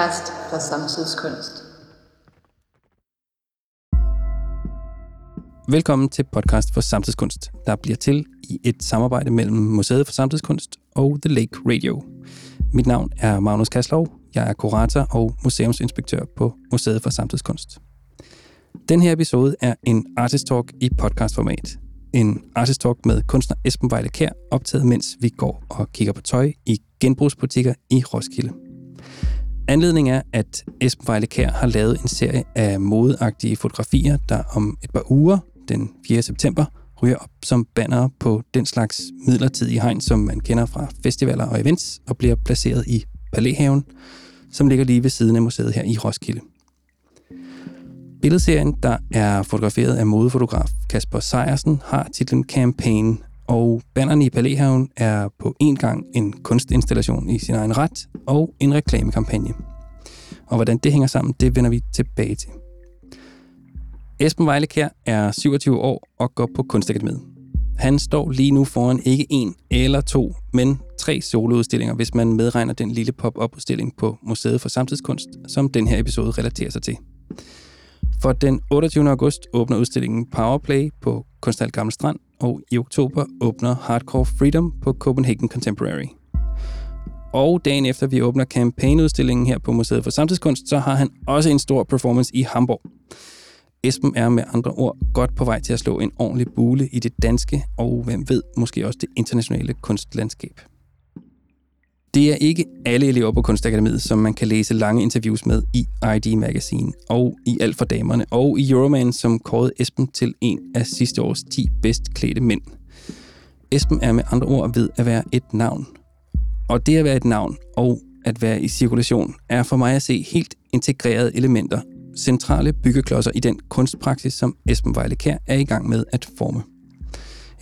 podcast for samtidskunst. Velkommen til podcast for samtidskunst, der bliver til i et samarbejde mellem Museet for Samtidskunst og The Lake Radio. Mit navn er Magnus Kaslov. Jeg er kurator og museumsinspektør på Museet for Samtidskunst. Den her episode er en artist talk i podcastformat. En artist talk med kunstner Esben Vejle Kær, optaget mens vi går og kigger på tøj i genbrugsbutikker i Roskilde. Anledningen er, at Esben Vejle Kær har lavet en serie af modeagtige fotografier, der om et par uger, den 4. september, ryger op som banner på den slags midlertidige hegn, som man kender fra festivaler og events, og bliver placeret i Palæhaven, som ligger lige ved siden af museet her i Roskilde. Billedserien, der er fotograferet af modefotograf Kasper Sejersen, har titlen Campaign, og bannerne i Palæhaven er på en gang en kunstinstallation i sin egen ret og en reklamekampagne. Og hvordan det hænger sammen, det vender vi tilbage til. Esben Vejlekær er 27 år og går på Kunstakademiet. Han står lige nu foran ikke en eller to, men tre soloudstillinger, hvis man medregner den lille pop-up-udstilling på Museet for Samtidskunst, som den her episode relaterer sig til. For den 28. august åbner udstillingen Powerplay på Kunsthal Gamle Strand, og i oktober åbner Hardcore Freedom på Copenhagen Contemporary. Og dagen efter vi åbner kampagneudstillingen her på Museet for Samtidskunst, så har han også en stor performance i Hamburg. Esben er med andre ord godt på vej til at slå en ordentlig bule i det danske, og hvem ved, måske også det internationale kunstlandskab. Det er ikke alle elever på Kunstakademiet, som man kan læse lange interviews med i ID Magazine, og i Alt for Damerne, og i Euroman, som kårede Esben til en af sidste års 10 bedst klædte mænd. Esben er med andre ord ved at være et navn. Og det at være et navn og at være i cirkulation er for mig at se helt integrerede elementer, centrale byggeklodser i den kunstpraksis, som Esben Vejle Kær er i gang med at forme.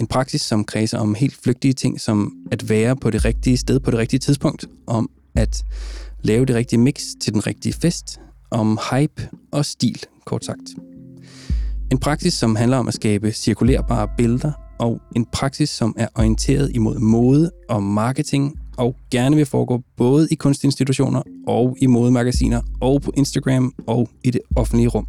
En praksis, som kredser om helt flygtige ting, som at være på det rigtige sted på det rigtige tidspunkt, om at lave det rigtige mix til den rigtige fest, om hype og stil, kort sagt. En praksis, som handler om at skabe cirkulerbare billeder, og en praksis, som er orienteret imod mode og marketing, og gerne vil foregå både i kunstinstitutioner og i modemagasiner og på Instagram og i det offentlige rum.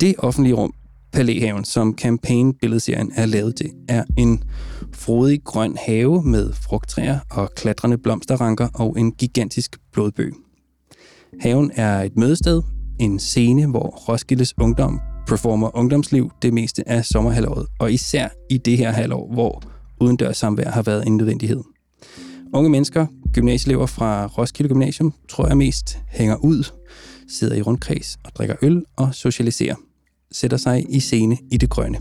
Det offentlige rum Palæhaven, som campaign-billedserien er lavet til, er en frodig grøn have med frugttræer og klatrende blomsterranker og en gigantisk blodbøg. Haven er et mødested, en scene, hvor Roskildes Ungdom performer ungdomsliv det meste af sommerhalvåret, og især i det her halvår, hvor udendørs samvær har været en nødvendighed. Unge mennesker, gymnasieelever fra Roskilde Gymnasium, tror jeg mest hænger ud, sidder i rundkreds og drikker øl og socialiserer – sætter sig i scene i det grønne.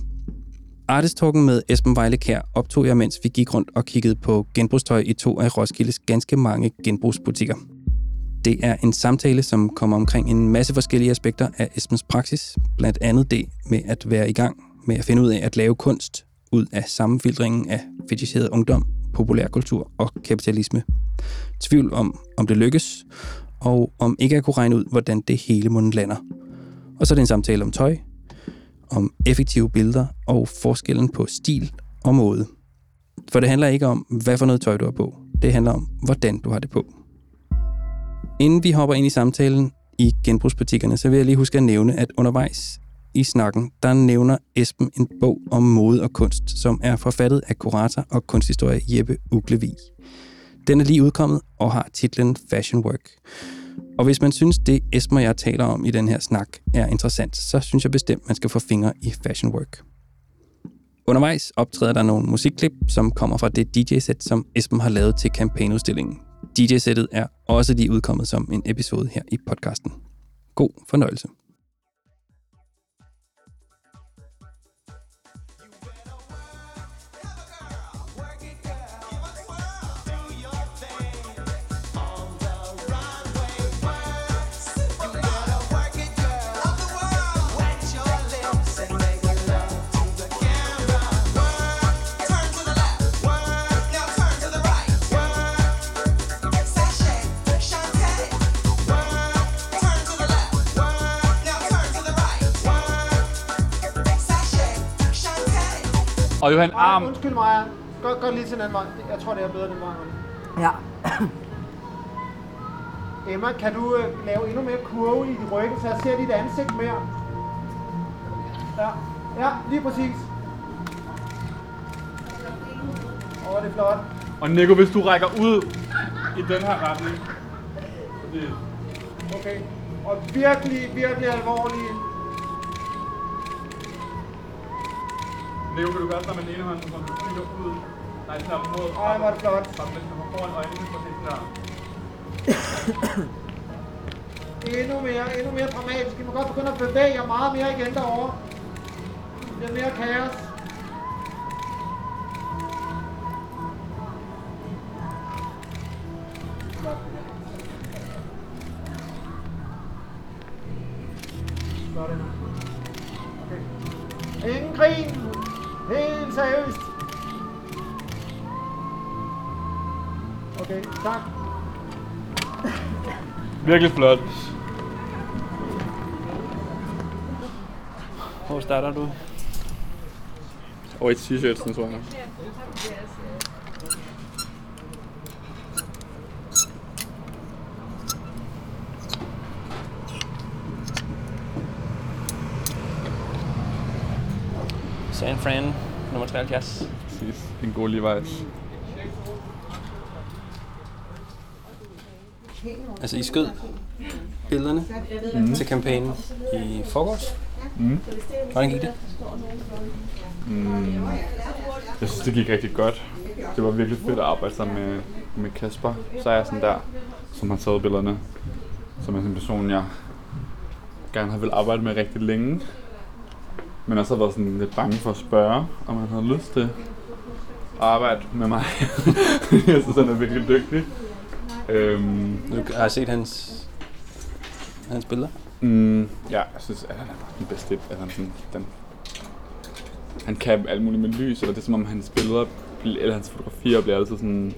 Artistalken med Esben Vejle Kær optog jeg, mens vi gik rundt og kiggede på genbrugstøj i to af Roskildes ganske mange genbrugsbutikker. Det er en samtale, som kommer omkring en masse forskellige aspekter af Esbens praksis, blandt andet det med at være i gang med at finde ud af at lave kunst ud af sammenfiltringen af fetichiseret ungdom, populærkultur og kapitalisme. Tvivl om, om det lykkes, og om ikke at kunne regne ud, hvordan det hele munden lander. Og så er det en samtale om tøj, om effektive billeder og forskellen på stil og måde. For det handler ikke om, hvad for noget tøj du har på. Det handler om, hvordan du har det på. Inden vi hopper ind i samtalen i genbrugsbutikkerne, så vil jeg lige huske at nævne, at undervejs i snakken, der nævner Esben en bog om mode og kunst, som er forfattet af kurator og kunsthistorie Jeppe Uglevig. Den er lige udkommet og har titlen Fashion Work. Og hvis man synes, det Esben og jeg taler om i den her snak er interessant, så synes jeg bestemt, man skal få fingre i Fashion Work. Undervejs optræder der nogle musikklip, som kommer fra det DJ-sæt, som Esben har lavet til kampagneudstillingen. DJ-sættet er også lige udkommet som en episode her i podcasten. God fornøjelse. Og Johan Arm... Undskyld mig. Gå, gå lige til den anden vej. Jeg tror, det er bedre den vej. Ja. Emma, kan du øh, lave endnu mere kurve i ryggen, så jeg ser dit ansigt mere? Ja, ja lige præcis. Åh, oh, det er flot. Og Nico, hvis du rækker ud i den her retning. Fordi Okay. Og virkelig, virkelig alvorlig. Nico, vil du gøre sådan med den ene hånd, så du kigger ud? Nej, den her mod. Ej, hvor er det flot. Så den kommer foran øjnene det der. Endnu mere, endnu mere dramatisk. I må godt begynde at bevæge jer meget mere igen derovre. Det er mere kaos. Virkelig flot. Hvor starter du? Og i t-shirtsen, tror jeg. San Fran, nummer 73. Præcis. En god Levi's. Altså, I skød billederne mm. til kampagnen i forgårs. Mm. Hvordan gik det? Jeg synes, det gik rigtig godt. Det var virkelig fedt at arbejde sammen med, med Kasper Sejersen der, som har taget billederne. Som er en person, jeg gerne har vil arbejde med rigtig længe. Men også har været sådan lidt bange for at spørge, om han havde lyst til at arbejde med mig. jeg synes, han er virkelig dygtig. Øhm, Du har set hans, hans billeder? Mm, ja, jeg synes, at han er den bedste. At han, sådan, den, han kan alt muligt med lys, eller det er som om hans billeder, eller hans fotografier bliver altid sådan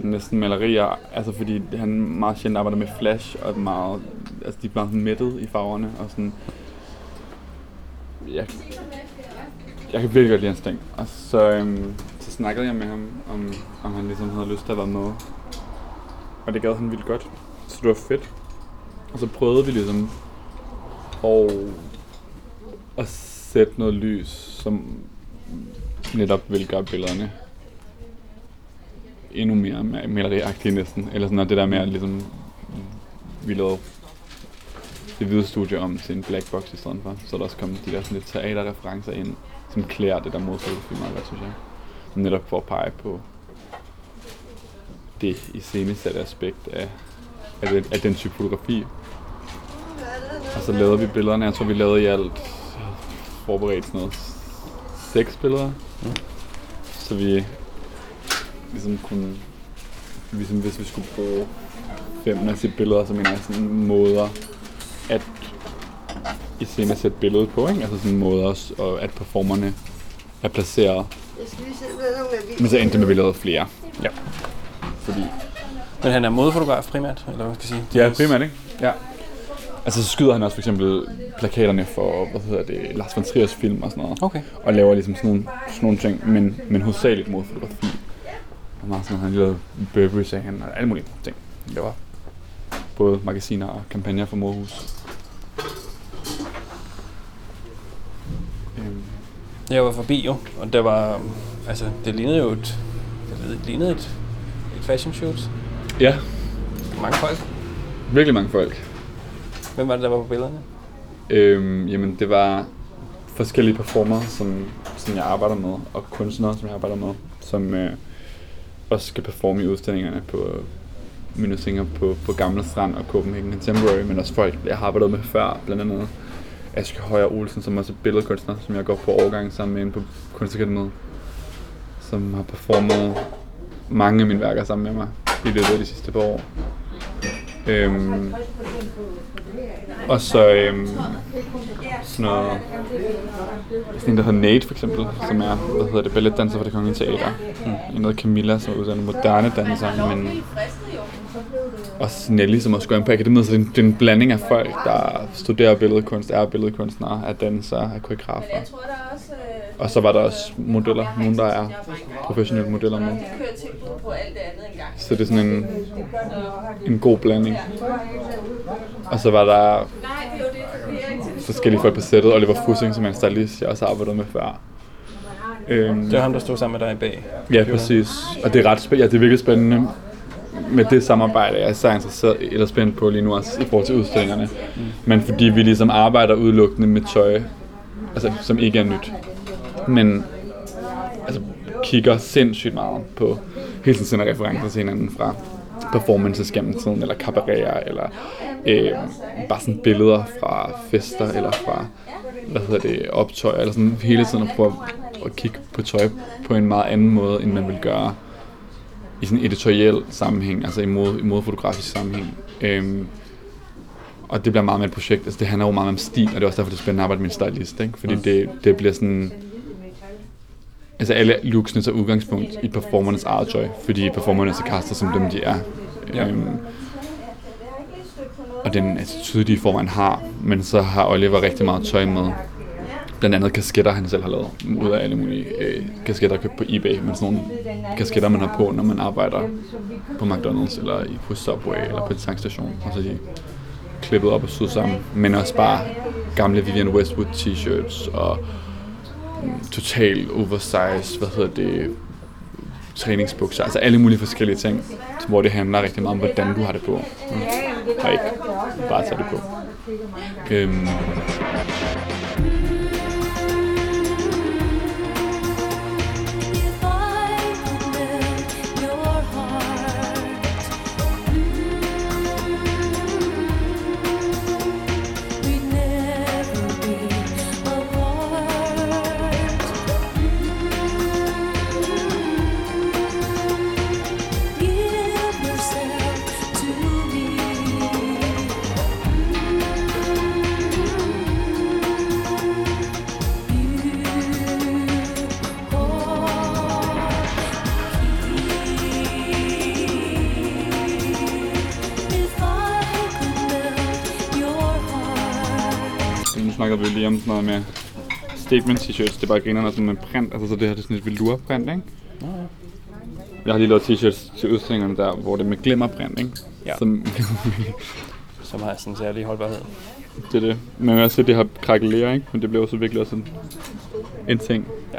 næsten malerier, altså fordi han meget sjældent arbejder med flash, og meget, altså de er meget sådan mættet i farverne, og sådan, jeg, jeg kan virkelig godt lide hans ting. Og så, øhm, så snakkede jeg med ham, om, om han ligesom havde lyst til at være med. Og det gad han vildt godt, så det var fedt. Og så prøvede vi ligesom at, at sætte noget lys, som netop ville gøre billederne endnu mere maleriagtige næsten. Eller sådan noget, det der med at ligesom, vi lavede det hvide studie om til en black box i stedet for. Så der også kom de der sådan lidt teaterreferencer ind, som klæder det der modfotografi meget godt, synes jeg. Netop for at pege på det iscenesatte aspekt af, af, den, af den type fotografi. Og så lavede vi billederne. Jeg tror, vi lavede i alt forberedt sådan noget seks billeder. Så vi ligesom kunne, ligesom hvis vi skulle bruge fem af sit billeder, så mener jeg sådan måder at iscenesætte billedet på, ikke? Altså sådan måder, s- og at performerne er placeret. Men så endte det med, at vi lavede flere. Ja. Fordi Men han er modefotograf primært, eller hvad skal jeg sige? Ja, primært, ikke? Ja. Altså, så skyder han også for eksempel plakaterne for, hvad hedder det, Lars von Triers film og sådan noget. Okay. Og laver ligesom sådan nogle, sådan nogle ting, men, men hovedsageligt mod fotografi. Og meget sådan, han lavede Burberry, sagde han, og alle mulige ting. Han laver både magasiner og kampagner for modhus. Øhm, Jeg var forbi jo, og der var, altså, det lignede jo et, det lignede et fashion shoot. ja, Mange folk. virkelig mange folk. Hvem var det, der var på billederne? Øhm, jamen, det var forskellige performer, som, som jeg arbejder med, og kunstnere, som jeg arbejder med, som øh, også skal performe i udstillingerne på Minusinger på, på Gamle Strand og Copenhagen Contemporary, men også folk, jeg har arbejdet med før, blandt andet Aske Højer Olsen, som også er billedkunstner, som jeg går på overgang sammen med inde på Kunstakademiet, som har performet mange af mine værker sammen med mig i løbet af de sidste par år. Øhm, og så øhm, sådan noget, sådan en, der hedder Nate for eksempel, som er, hvad hedder det, balletdanser for det kongelige teater. Mm. En noget Camilla, som er uddannet moderne danser, men også Nelly, som også går ind på akademiet, så det er, en, det er en blanding af folk, der studerer billedkunst, er billedkunstnere, er dansere, er koreografer. Og så var der også modeller, nogen der er professionelle modeller med. kører tilbud på alt det andet engang. Så det er sådan en, en god blanding. Og så var der er forskellige folk på sættet. Oliver Fussing, som er en stylist, jeg også har arbejdet med før. Øhm, Det var ham, der stod sammen med dig bag. Ja, præcis. Og det er ret spændende. Ja, det er virkelig spændende med det samarbejde, jeg er så interesseret eller spændt på lige nu også i forhold til udstillingerne. Mm. Men fordi vi ligesom arbejder udelukkende med tøj, altså som ikke er nyt. Men altså kigger sindssygt meget på hele tiden sender referencer til hinanden fra performances gennem tiden, eller cabareter, eller øh, bare sådan billeder fra fester, eller fra hvad hedder det, optøj, eller sådan hele tiden at prøve at kigge på tøj på en meget anden måde, end man vil gøre i sådan en editoriel sammenhæng, altså i, mode, i modefotografisk sammenhæng. Øhm, og det bliver meget med et projekt, altså det handler jo meget om stil, og det er også derfor, det er spændende at arbejde med en stylist, ikke? fordi det, det bliver sådan, altså alle looksene tager udgangspunkt i performernes eget tøj, fordi performerne er så kastet som dem, de er. Ja. Øhm, og den attitude, de i forvejen har, men så har Oliver rigtig meget tøj med. Blandt andet kasketter, han selv har lavet, ud af alle mulige øh, kasketter købt på eBay, men sådan nogle kasketter, man har på, når man arbejder på McDonald's, eller i- på Subway, eller på en tankstation, og så de klippet op og syet sammen, men også bare gamle Vivienne Westwood t-shirts, og total oversized, hvad hedder det, træningsbukser, altså alle mulige forskellige ting, hvor det handler rigtig meget om, hvordan du har det på, mm. og ikke bare tage det på. Øhm, snakker vi lige om sådan noget med statement t-shirts, det er bare grinerne sådan med print, altså så det her det er sådan et velourprint, ikke? Jeg har lige lavet t-shirts til udstillingerne der, hvor det er med glimmerprint, ikke? Ja. Som, Som har sådan en særlig holdbarhed. det er det. Man kan også se, at det har krakeleret, ikke? Men det bliver jo så virkelig også en, en ting. Ja.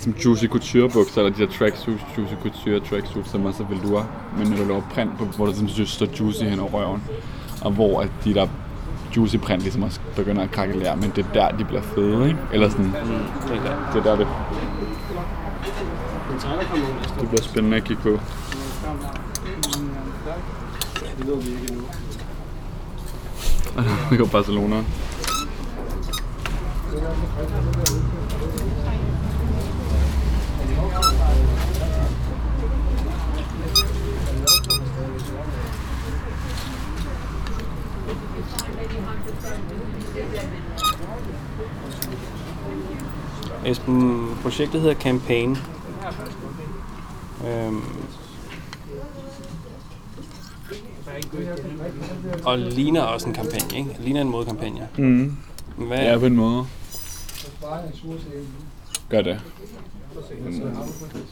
Som Juicy Couture bukser, eller de der tracksuits, Juicy Couture tracksuits, som også er velour. Men når du laver print på, hvor der sådan står Juicy hen over røven. Og hvor at de der Juicy print ligesom også begynder at krakelere, men det er der, de bliver fede, ikke? Eller sådan, Det er det er der, det... Det bliver spændende at kigge på. Det går Barcelona. Esben, projektet hedder Campaign. Øhm, og ligner også en kampagne, ikke? Ligner en modekampagne. Mm. Hvad, Ja, på en måde. Gør det.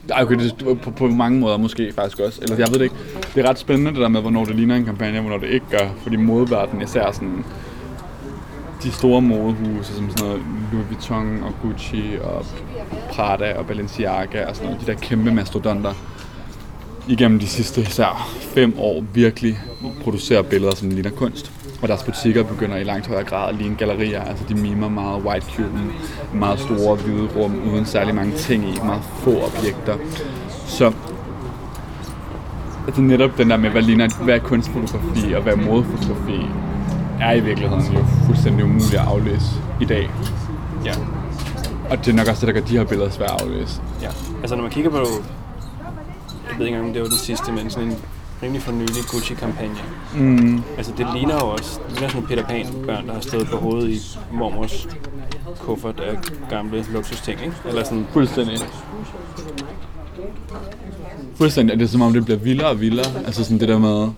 Ej, okay, det er på, på mange måder måske faktisk også. Eller jeg ved det ikke. Det er ret spændende det der med, hvornår det ligner en kampagne, og hvornår det ikke gør. Fordi modeverdenen, især sådan de store modehuse, som sådan noget Louis Vuitton og Gucci og Prada og Balenciaga og sådan noget, de der kæmpe mastodonter, igennem de sidste især fem år virkelig producerer billeder, som ligner kunst. Og deres butikker begynder i langt højere grad at ligne gallerier. Altså de mimer meget white cuben, meget store hvide rum, uden særlig mange ting i, meget få objekter. Så altså netop den der med, hvad, ligner, hvad er kunstfotografi og hvad er modefotografi, er i virkeligheden jo fuldstændig umuligt at aflæse i dag. Ja. Og det er nok også det, der gør de her billeder svære at aflæse. ja. Altså når man kigger på, jeg ved ikke engang, om det var den sidste, men sådan en rimelig for nylig Gucci-kampagne. Mm. Altså det ligner jo også, det ligner sådan nogle Peter Pan-børn, der har stået på hovedet i mormors kuffert af gamle luksusting, ikke? Eller sådan, Fuldstændig. Fuldstændig, og det er som om, det bliver vildere og vildere. Altså sådan det der med...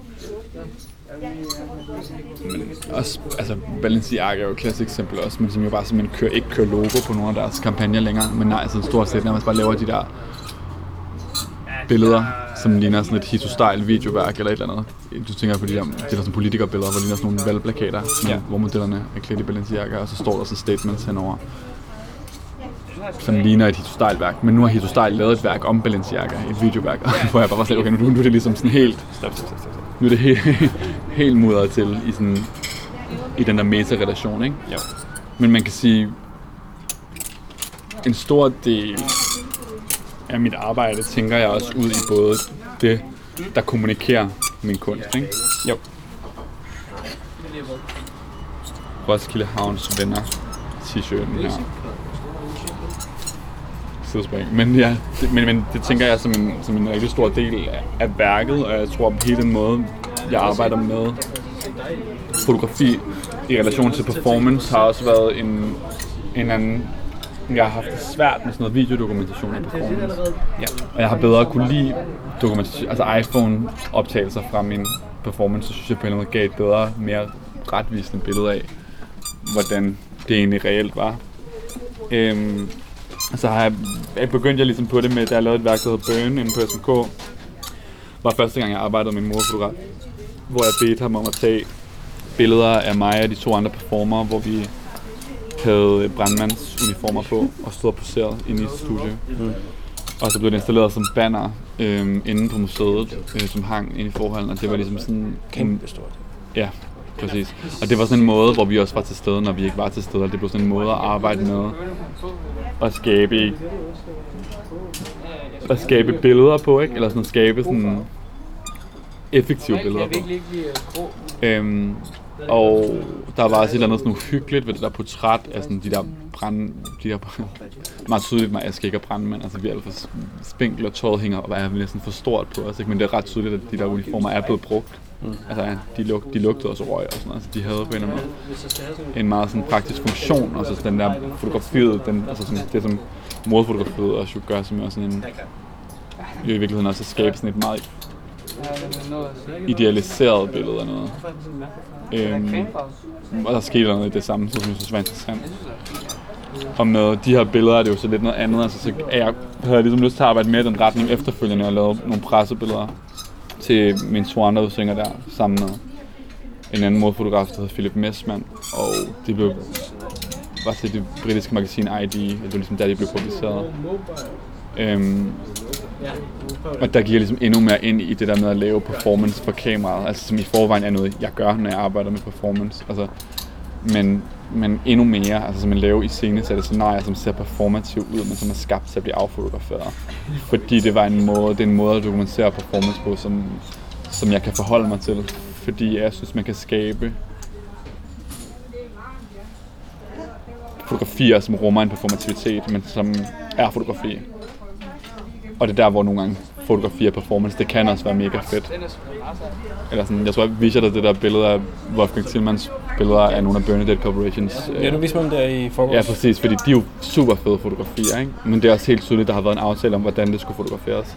Men også, altså Balenciaga er jo et klassisk eksempel også, men som jo bare simpelthen kører, ikke kører logo på nogle af deres kampagner længere, men nej, altså stort set nærmest bare laver de der billeder, som ligner sådan et hito-style videoværk eller et eller andet. Du tænker på de der, de der sådan politikerbilleder, hvor det ligner sådan nogle valgplakater, ja. hvor modellerne er klædt i Balenciaga, og så står der så statements henover. Som ligner et hito-style værk, men nu har hito-style lavet et værk om Balenciaga, et videoværk, hvor jeg bare var sådan, okay, nu, nu er det ligesom sådan helt, Stop, stop, stop, stop. nu er det helt, helt mudret til i sådan, i den der meta-relation, ikke? Jo. Men man kan sige, en stor del af mit arbejde, tænker jeg også ud i både det, der kommunikerer min kunst, ikke? Jo. Roskilde Havns venner t-shirten her. Sidespring. Men ja, det, men, men det tænker jeg som en, som en rigtig stor del af, værket, og jeg tror hele den måde, jeg arbejder med fotografi i relation til performance, har også været en, en anden jeg har haft det svært med sådan noget videodokumentation af performance. Ja. Og jeg har bedre kunne lide dokumentation, altså iPhone-optagelser fra min performance, så synes jeg på en eller anden måde gav et bedre, mere retvisende billede af, hvordan det egentlig reelt var. Øhm, så har jeg, jeg begyndte jeg ligesom på det med, da jeg lavede et værk, der hedder Burn inde på SMK. var første gang, jeg arbejdede med en morfotograf, hvor jeg bedte ham om at tage billeder af mig og de to andre performere, hvor vi havde brandmandsuniformer på og stod og poseret inde i et studie. Mm. Og så blev det installeret som banner øhm, inde på museet, øh, som hang inde i forhallen, og det var ligesom sådan... Kæmpe stort. Ja, præcis. Og det var sådan en måde, hvor vi også var til stede, når vi ikke var til stede. Og det blev sådan en måde at arbejde med at skabe at skabe billeder på, ikke? Eller sådan at skabe sådan effektive billeder på. Øhm, og der var også et eller andet sådan uhyggeligt ved det der portræt af sådan de der brand... De der, meget tydeligt, at jeg skal ikke er brandmænd. Altså, vi er alt for spinkle, og tøjet hænger og er næsten for stort på os. Ikke? Men det er ret tydeligt, at de der uniformer er blevet brugt. Mm. Altså, de, lug, de lugtede også røg og sådan noget. Altså, de havde på en eller anden måde en meget sådan praktisk funktion. Og så sådan den der fotografiet, den, altså sådan, det som modfotografiet også jo gør, som er sådan en... Jo i virkeligheden også at skabe sådan et meget idealiseret billede af noget. Øhm, og der skete noget i det samme, som jeg synes var interessant. Og med de her billeder er det jo så lidt noget andet. Altså, så er jeg havde ligesom lyst til at arbejde mere i den retning efterfølgende og lave nogle pressebilleder til min to andre udsynger der, sammen med en anden modfotograf, der hedder Philip Messman. Og de blev var til det britiske magasin ID, og det var ligesom der, de blev publiceret. Øhm, og der gik jeg ligesom endnu mere ind i det der med at lave performance for kameraet, altså som i forvejen er noget, jeg gør, når jeg arbejder med performance. Altså, men, men endnu mere, altså som at lave i scenesatte scenarier, som ser performativ ud, men som er skabt til at blive affotograferet. Fordi det var en måde, det er en måde at dokumentere performance på, som, som jeg kan forholde mig til. Fordi jeg synes, man kan skabe fotografier, som rummer en performativitet, men som er fotografi. Og det er der, hvor nogle gange fotografi og performance, det kan også være mega fedt. Eller sådan, jeg tror, jeg viser dig det der billede af Wolfgang Tillmans billeder af nogle af Bernadette Corporations. øh, Ja, du viste mig dem der i forgårs. Ja, præcis, fordi de er jo super fede fotografier, ikke? Men det er også helt tydeligt, at der har været en aftale om, hvordan det skulle fotograferes.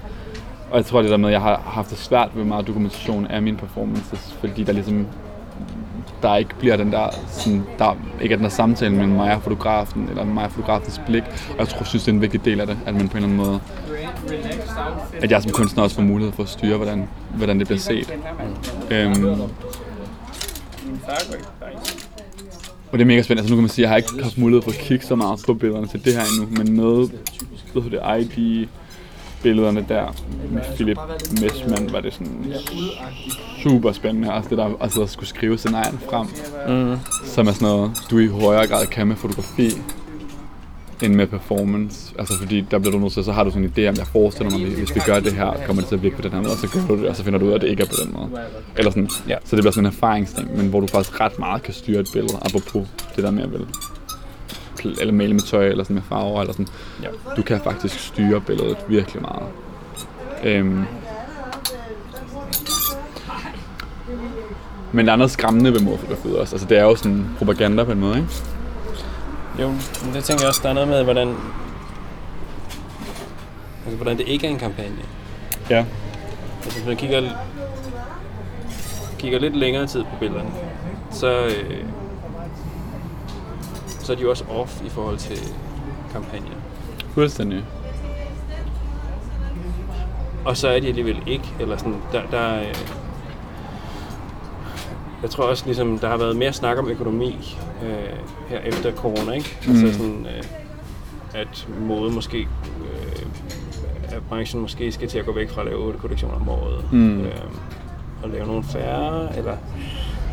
Og jeg tror, det der med, at jeg har haft det svært ved meget dokumentation af mine performances, fordi der ligesom der ikke bliver den der, sådan, der ikke er den der samtale mellem mig og fotografen, eller mig og fotografens blik. Og jeg tror, synes, det er en vigtig del af det, at man på en eller anden måde, at jeg som kunstner også får mulighed for at styre, hvordan, hvordan det bliver set. Øhm, og det er mega spændende. Altså nu kan man sige, at jeg har ikke haft mulighed for at kigge så meget på billederne til det her endnu, men noget, hvad hedder det, ID billederne der med Philip Messman, var det sådan super spændende. Altså det der, altså at skulle skrive scenarien frem, Mm. som er sådan noget, du i højere grad kan med fotografi, end med performance. Altså fordi der bliver du nødt til, så har du sådan en idé om, jeg forestiller mig, hvis vi gør det her, kommer det til at virke på den her måde, og så gør du det, og så finder du ud af, at det ikke er på den måde. Eller sådan. Ja. Så det bliver sådan en erfaringsting, men hvor du faktisk ret meget kan styre et billede, apropos det der med at eller male med tøj, eller sådan med farver, eller sådan. Ja. Du kan faktisk styre billedet virkelig meget. Øhm. Men der er noget skræmmende ved morfotografiet også. Altså det er jo sådan propaganda på en måde, ikke? Jo, men det tænker jeg også, der er noget med, hvordan, altså, hvordan det ikke er en kampagne. Ja. Altså, hvis man kigger, kigger lidt længere tid på billederne, så, øh, så er de jo også off i forhold til kampagner. Fuldstændig. Og så er de alligevel ikke, eller sådan, der, der øh, jeg tror også, ligesom, der har været mere snak om økonomi øh, her efter corona, ikke? Mm. Altså sådan, øh, at mode måske, øh, at branchen måske skal til at gå væk fra at lave otte kollektioner om året. Mm. Øh, og lave nogle færre, eller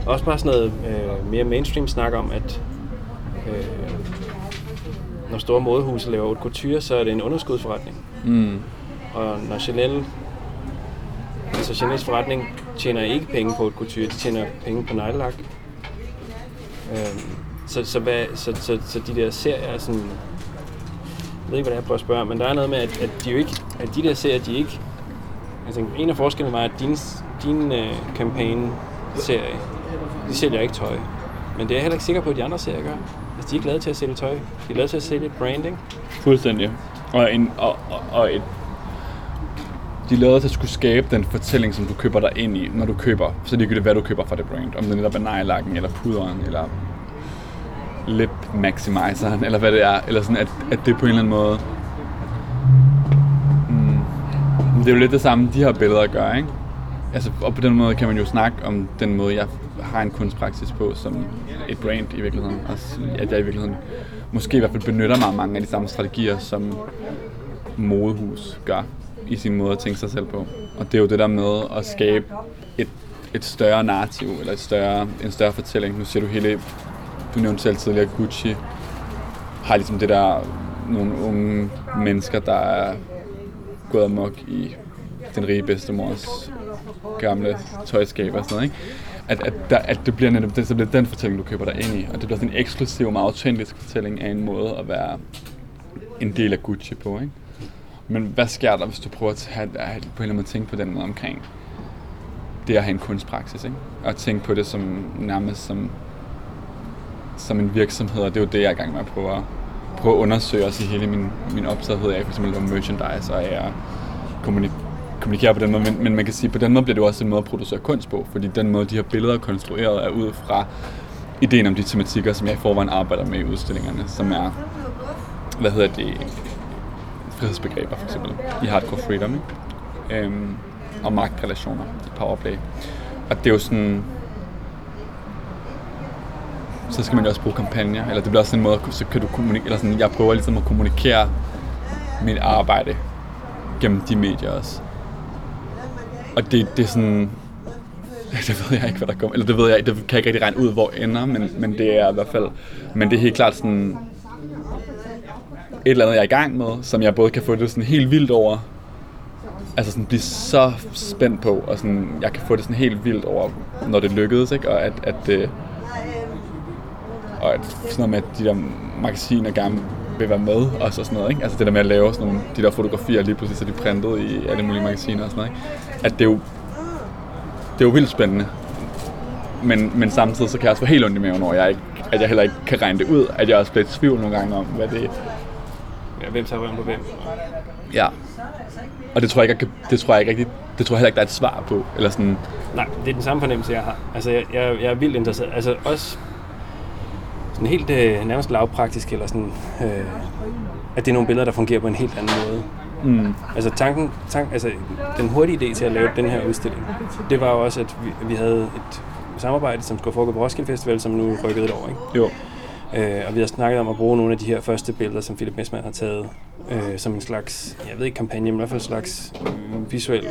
også bare sådan noget øh, mere mainstream snak om, at øh, når store modehuse laver haute couture, så er det en underskudsforretning. Mm. Og når Chanel, altså Chanels forretning tjener ikke penge på et couture, de tjener penge på neglelak. Øhm, så, så, hvad, så, så, så, de der serier er sådan, jeg ved ikke, hvad det er, jeg prøver at spørge, men der er noget med, at, at, de jo ikke, at de der serier, de ikke, Altså, en af forskellene var, at din, din øh, uh, campaign-serie, de sælger ikke tøj. Men det er jeg heller ikke sikker på, at de andre serier gør. Altså, de er ikke lavet til at sælge tøj. De er lavet til at sælge branding. Fuldstændig. Og, en, og, og, og et, de er lavet til at skulle skabe den fortælling, som du køber dig ind i, når du køber. Så det er hvad du køber fra det brand. Om det er netop er nejlakken, eller puderen, eller lip maximizeren, eller hvad det er. Eller sådan, at, at det på en eller anden måde... Mm, det er jo lidt det samme, de her billeder gør, ikke? Altså, og på den måde kan man jo snakke om den måde, jeg har en kunstpraksis på, som et brand i virkeligheden. Og at jeg i virkeligheden måske i hvert fald benytter mig af mange af de samme strategier, som modehus gør i sin måde at tænke sig selv på. Og det er jo det der med at skabe et, et større narrativ, eller et større, en større fortælling. Nu siger du hele, du nævnte selv tidligere, Gucci har ligesom det der, nogle unge mennesker, der er gået amok i den rige bedstemors gamle tøjskab og sådan noget, ikke? At, at, der, at det bliver netop det, så bliver den fortælling, du køber dig ind i. Og det bliver sådan en eksklusiv, meget autentisk fortælling af en måde at være en del af Gucci på, ikke? Men hvad sker der, hvis du prøver at have, at på en eller anden måde tænke på den måde omkring det at have en kunstpraksis, ikke? Og tænke på det som nærmest som, som en virksomhed, og det er jo det, jeg er i gang med at prøve at, prøve at undersøge også i hele min, min optagethed af, for eksempel om merchandise og af at kommunikere kommunikere på den måde, men, men man kan sige, på den måde bliver det jo også en måde at producere kunst på, fordi den måde, de her billeder er konstrueret, er ud fra ideen om de tematikker, som jeg i forvejen arbejder med i udstillingerne, som er, hvad hedder det, frihedsbegreber for eksempel, i Hardcore Freedom, ikke? Øhm, og magtrelationer i Powerplay. Og det er jo sådan, så skal man jo også bruge kampagner, eller det bliver også sådan en måde, så kan du kommunikere, eller sådan, jeg prøver ligesom at kommunikere mit arbejde gennem de medier også. Og det, det er sådan, det ved jeg ikke, hvad der kommer, eller det ved jeg ikke, det kan jeg ikke rigtig regne ud, hvor ender, men, men det er i hvert fald, men det er helt klart sådan, et eller andet, jeg er i gang med, som jeg både kan få det sådan helt vildt over, altså sådan blive så spændt på, og sådan, jeg kan få det sådan helt vildt over, når det lykkedes, ikke? Og at, at, øh, og at sådan noget med, at de der magasiner gerne vil være med, og så sådan noget, ikke? Altså det der med at lave sådan nogle, de der fotografier lige pludselig, så de printet i alle mulige magasiner og sådan noget, ikke? At det er jo, det er jo vildt spændende. Men, men samtidig så kan jeg også få helt ondt i maven over, jeg, ikke, at jeg heller ikke kan regne det ud, at jeg også bliver i tvivl nogle gange om, hvad det hvem tager hvem på hvem? Ja. Og det tror jeg ikke, det tror jeg ikke rigtig, det tror jeg heller ikke, der er et svar på. Eller sådan, Nej, det er den samme fornemmelse, jeg har. Altså, jeg, jeg, jeg er vildt interesseret. Altså, også sådan helt øh, nærmest lavpraktisk, eller sådan, øh, at det er nogle billeder, der fungerer på en helt anden måde. mm, Altså, tanken, tank, altså, den hurtige idé til at lave den her udstilling, det var jo også, at vi, vi havde et samarbejde, som skulle foregå på Roskilde Festival, som nu rykkede et år, ikke? jo. Øh, og vi har snakket om at bruge nogle af de her første billeder, som Philip Messmann har taget, øh, som en slags, jeg ved ikke kampagne, men i hvert fald en slags øh, visuel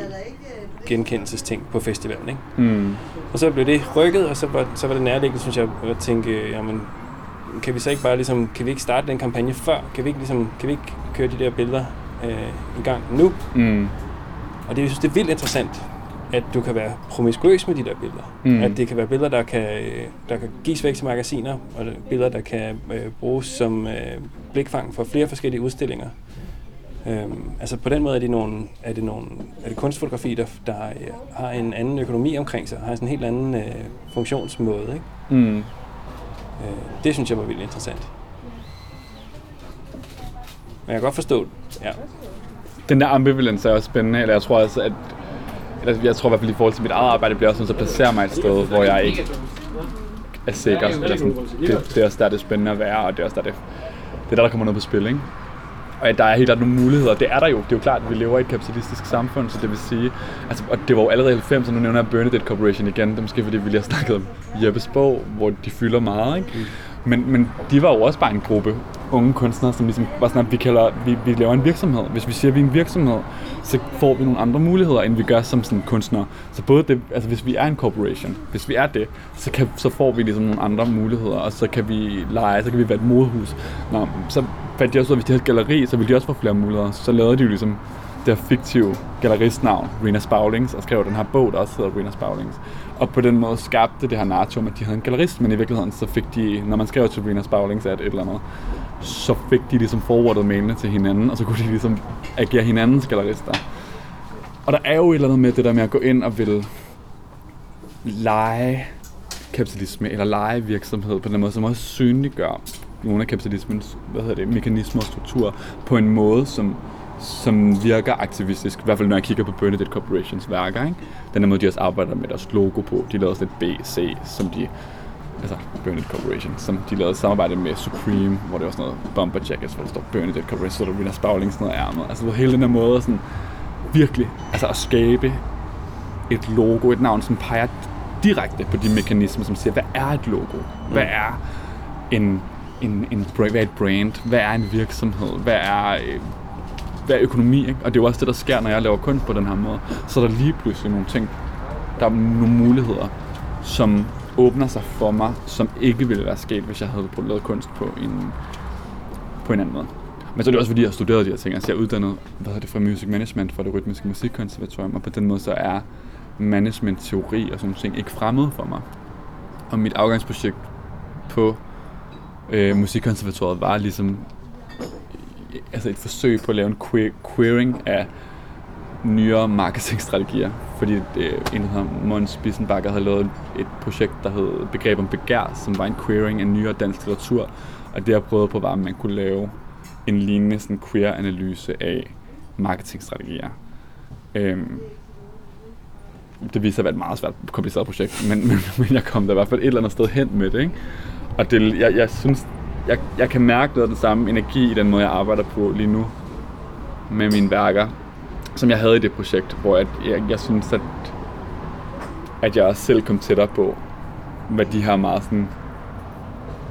genkendelsesting på festivalen. Ikke? Mm, Og så blev det rykket, og så var, så var det nærliggende, synes jeg, at tænke, jamen, kan vi så ikke bare ligesom, kan vi ikke starte den kampagne før? Kan vi ikke, ligesom, kan vi ikke køre de der billeder øh, i gang nu? mm, Og det, jeg synes, det er vildt interessant, at du kan være promiskuøs med de der billeder. Mm. At det kan være billeder, der kan, der kan gives væk til magasiner, og er billeder, der kan øh, bruges som øh, blikfang for flere forskellige udstillinger. Øhm, altså på den måde er det, nogle, er det, nogle, er det kunstfotografi, der, der øh, har en anden økonomi omkring sig, har sådan en helt anden øh, funktionsmåde. Ikke? mm. Øh, det synes jeg var vildt interessant. Men jeg kan godt forstå. Ja. Den der ambivalens er også spændende, eller jeg tror også, at eller jeg tror i hvert fald i forhold til mit eget arbejde, bliver også sådan, så placerer mig et sted, hvor jeg ikke er sikker. Eller sådan, det, det er også der, det er spændende at være, og det er også der, det, det er der, der kommer noget på spil, ikke? Og der er helt klart nogle muligheder. Det er der jo. Det er jo klart, at vi lever i et kapitalistisk samfund, så det vil sige... Altså, og det var jo allerede i 90'erne, nu nævner jeg Bernadette Corporation igen. Det er måske, fordi vi lige har snakket om Jeppes bog, hvor de fylder meget, ikke? Mm. Men, men de var jo også bare en gruppe unge kunstnere, som ligesom var sådan, at vi, kalder, vi, vi laver en virksomhed. Hvis vi siger, at vi er en virksomhed, så får vi nogle andre muligheder, end vi gør som sådan kunstnere. Så både det, altså hvis vi er en corporation, hvis vi er det, så, kan, så får vi ligesom nogle andre muligheder, og så kan vi lege, så kan vi være et modehus. Nå, så fandt de også ud af, at hvis de havde et galleri, så ville de også få flere muligheder. Så lavede de jo ligesom det her fiktive galleristnavn, Rena Spavlings, og skrev den her bog, der også hedder Rena Spavlings. Og på den måde skabte det her narrativ, at de havde en gallerist, men i virkeligheden så fik de, når man skrev til Rina Spavlings at et eller andet, så fik de ligesom forwardet mailene til hinanden, og så kunne de ligesom agere hinandens gallerister. Og der er jo et eller andet med det der med at gå ind og vil lege kapitalisme, eller lege virksomhed på den måde, som også synliggør nogle af kapitalismens hvad hedder det, mekanismer og strukturer på en måde, som, som virker aktivistisk. I hvert fald når jeg kigger på Bernadette Corporations værker. Ikke? Den her måde, de også arbejder med deres logo på. De lavede sådan et BC, som de altså Bernadette Corporation, som de lavede samarbejde med Supreme, hvor det var sådan noget bumper jackets, hvor der står Bernadette Corporation, så er der Rina Spaulding sådan noget ærmet. Altså hele den her måde sådan virkelig altså at skabe et logo, et navn, som peger direkte på de mekanismer, som siger, hvad er et logo? Hvad er en, en, en hvad er et brand? Hvad er en virksomhed? Hvad er, øh, hvad er økonomi? Ikke? Og det er jo også det, der sker, når jeg laver kunst på den her måde. Så er der lige pludselig nogle ting, der er nogle muligheder, som åbner sig for mig, som ikke ville være sket, hvis jeg havde lavet kunst på en, på en anden måde. Men så er det også fordi, jeg har studeret de her ting. Altså jeg er uddannet hvad hedder det, fra Music Management fra det rytmiske musikkonservatorium, og på den måde så er management-teori og sådan ting ikke fremmed for mig. Og mit afgangsprojekt på øh, musikkonservatoriet var ligesom altså et forsøg på at lave en queer, queering af nyere marketingstrategier. Fordi øh, en, hedder Måns Bissenbakker, havde lavet et projekt, der hed Begreb om begær, som var en queering af nyere dansk litteratur. Og det jeg prøvede på var, at man kunne lave en lignende sådan queer-analyse af marketingstrategier. Øhm, det viser sig at være et meget svært kompliceret projekt, men, men, men jeg kom der i hvert fald et eller andet sted hen med det. Ikke? Og det, jeg, jeg synes, jeg, jeg kan mærke noget af den samme energi i den måde, jeg arbejder på lige nu med mine værker, som jeg havde i det projekt, hvor jeg, jeg, jeg synes, at, at jeg også selv kom tættere på, hvad de her meget sådan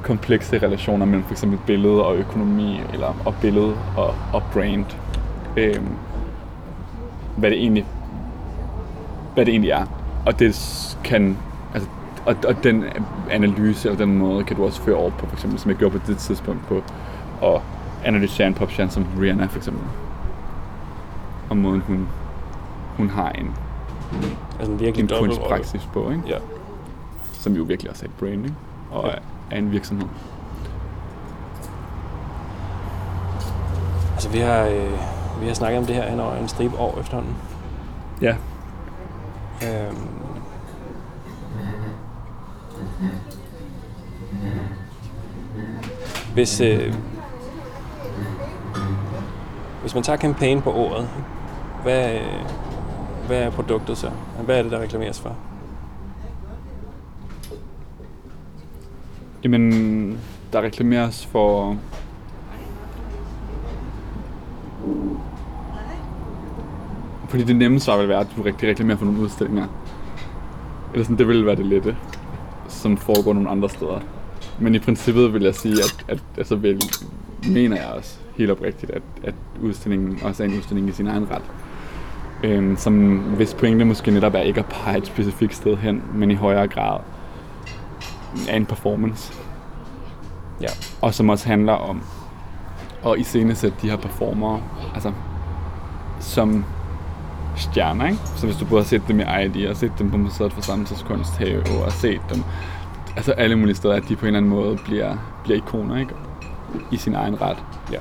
komplekse relationer mellem for eksempel billede og økonomi, eller og billede og, og brand. Øhm, hvad det egentlig hvad det egentlig er. Og det kan altså, og, og den analyse eller den måde kan du også føre over på, for eksempel, som jeg gjorde på det tidspunkt på at analysere en popstjerne som Rihanna for eksempel. Og måden hun, hun har en, Altså en virkelig en kunstpraksis på, ikke? Ja. som jo virkelig også er et branding og Ja. er en virksomhed. Altså vi har, øh, vi har snakket om det her hen over en stribe år efterhånden. Ja, Øhm. Hvis, øh, hvis man tager campaign på ordet, hvad, øh, hvad er produktet så? Hvad er det, der reklameres for? Jamen, der reklameres for... Fordi det nemme svar vil være, at du rigtig reklamerer for nogle udstillinger. Eller sådan, det ville være det lette, som foregår nogle andre steder. Men i princippet vil jeg sige, at, at altså vel, mener jeg også helt oprigtigt, at, at udstillingen også er en udstilling i sin egen ret. Øhm, som hvis pointe måske netop er ikke at pege et specifikt sted hen, men i højere grad er en performance Ja. og som også handler om at iscenesætte de her performere, altså som stjerner, ikke? Så hvis du både har set dem i ID, og set dem på Museet for Samtidskunst have, og set dem altså alle mulige steder, at de på en eller anden måde bliver, bliver ikoner, ikke? I sin egen ret. Ja.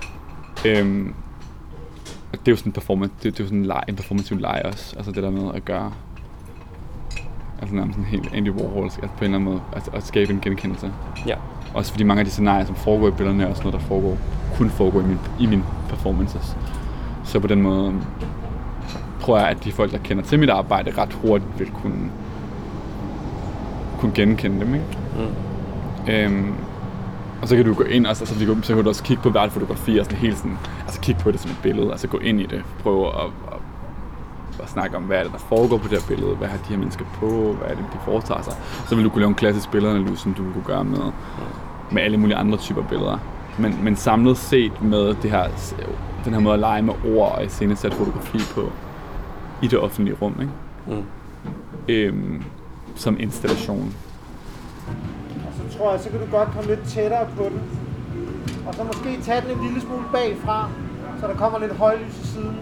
Øhm, og det er jo sådan en performance, det, det er jo sådan en, leg, en performativ leg også, altså det der med at gøre altså nærmest sådan helt Andy Warhol, altså på en eller anden måde, altså at skabe en genkendelse. Ja. Også fordi mange af de scenarier, som foregår i billederne, er også noget, der foregår, kun foregår i, min, i mine performances. Så på den måde tror jeg, at de folk, der kender til mit arbejde, ret hurtigt vil kunne, kunne genkende dem. Ikke? Mm. Øhm, og så kan du gå ind, og så, så, kan- så kan du også kigge på hvert fotografi, og sådan helt sådan, altså kigge på det som et billede, altså gå ind i det, prøve at, at, at snakke om, hvad er det, der foregår på det her billede, hvad har de her mennesker på, hvad er det, de foretager sig. Så vil du kunne lave en klassisk billedanalyse, som du vil kunne gøre med, med alle mulige andre typer billeder. Men, men samlet set med det her, den her måde at lege med ord og iscenesat fotografi på i det offentlige rum, ikke? Mm. Øhm, som installation. Tror jeg, så kan du godt komme lidt tættere på den. Og så måske tage den en lille smule bagfra, så der kommer lidt højlys i siden.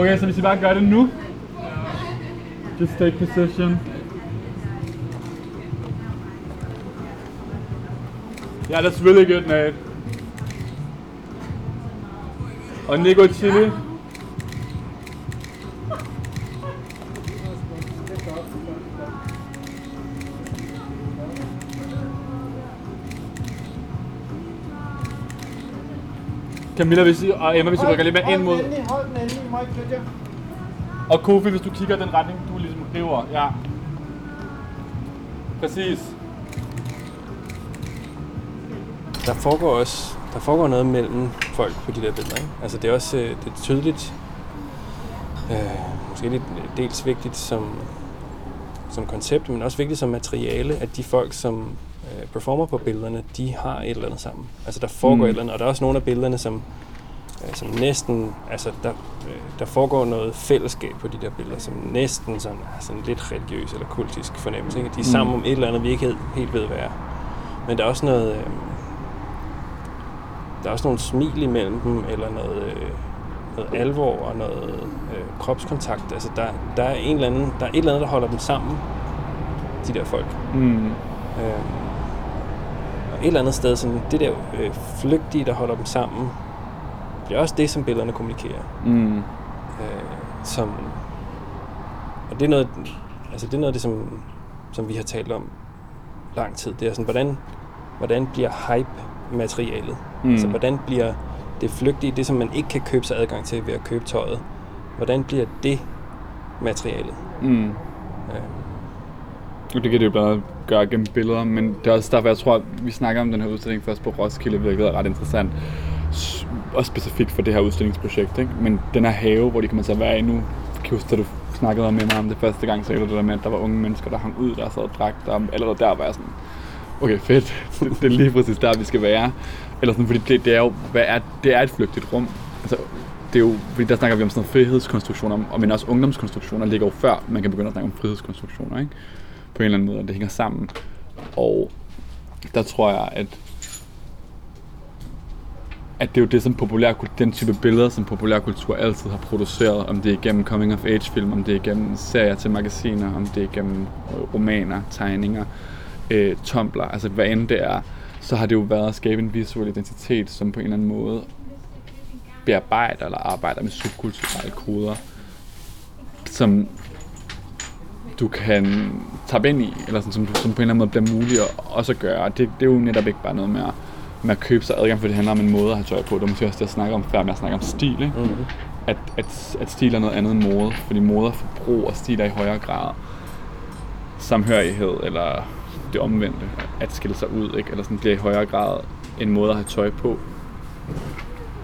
Okay, så hvis I bare gør det nu. Just take position. Yeah, that's really good, Nate. Og Nico Chili. Camilla, hvis I, og Emma, hvis I rykker lidt mere ind mod... Hold den endelig, hold den endelig, I må ikke flytte jer. Og Kofi, hvis du kigger den retning, du ligesom river. Ja. Præcis. Der foregår også der foregår noget mellem folk på de der billeder. Ikke? Altså det er også øh, det er tydeligt, øh, måske lidt dels vigtigt som, som koncept, men også vigtigt som materiale, at de folk, som øh, performer på billederne, de har et eller andet sammen. Altså der foregår Mm. mm. et eller andet, og der er også nogle af billederne, som, øh, som næsten, altså der, øh, der foregår noget fællesskab på de der billeder, som næsten sådan, sådan lidt religiøs eller kultisk fornemmelse. Ikke? De er Mm. sammen om et eller andet, vi ikke helt, helt ved, hvad er. Men der er også noget, øh, der er også nogle smil imellem dem, eller noget, øh, noget alvor og noget øh, kropskontakt. Altså der, der er en eller anden, der er et eller andet, der holder dem sammen, de der folk. Mm. Øh, et eller andet sted, sådan, det der øh, flygtige, der holder dem sammen, det er også det, som billederne kommunikerer. Mm. Øh, som, og det er noget, altså det er noget af det, som, som vi har talt om lang tid. Det er sådan, hvordan, hvordan bliver hype materialet? Mm. Altså, hvordan bliver det flygtige, det som man ikke kan købe sig adgang til ved at købe tøjet, hvordan bliver det materialet? Mm. Øh, det kan det jo blandt gøre gennem billeder, men det er også derfor, jeg tror, at vi snakker om den her udstilling først på Roskilde, hvilket er ret interessant. Og Også specifikt for det her udstillingsprojekt, ikke? Men den her have, hvor de kommer til at være i nu, jeg kan huske, da du snakkede med mig om det første gang, så det der med, at der var unge mennesker, der hang ud, der sad og drak, der allerede der var jeg sådan, okay fedt, det, det er lige præcis der, vi skal være. Eller sådan, fordi det, det er jo, hvad er, det er et flygtigt rum. Altså, det er jo, fordi der snakker vi om sådan frihedskonstruktioner, og men også ungdomskonstruktioner ligger jo før, man kan begynde at snakke om frihedskonstruktioner, ikke? På en eller anden måde, og det hænger sammen. Og der tror jeg, at at det er jo det, som populær, den type billeder, som populærkultur altid har produceret, om det er igennem coming of age film, om det er igennem serier til magasiner, om det er igennem øh, romaner, tegninger, øh, tumbler, altså hvad end det er, så har det jo været at skabe en visuel identitet, som på en eller anden måde bearbejder eller arbejder med subkulturelle koder, som du kan tabe ind i, eller sådan, som, du, som på en eller anden måde bliver muligt at også gøre. Det, det er jo netop ikke bare noget med at, med at købe sig adgang, for det handler om en måde at have tøj på. Det var måske også det, jeg snakker om før, med at snakke om stil. Ikke? mm-hmm. At, at, at stil er noget andet end mode, fordi mode er forbrug, og stil er i højere grad samhørighed, eller det omvendte, at skille sig ud, ikke? eller sådan bliver i højere grad en måde at have tøj på.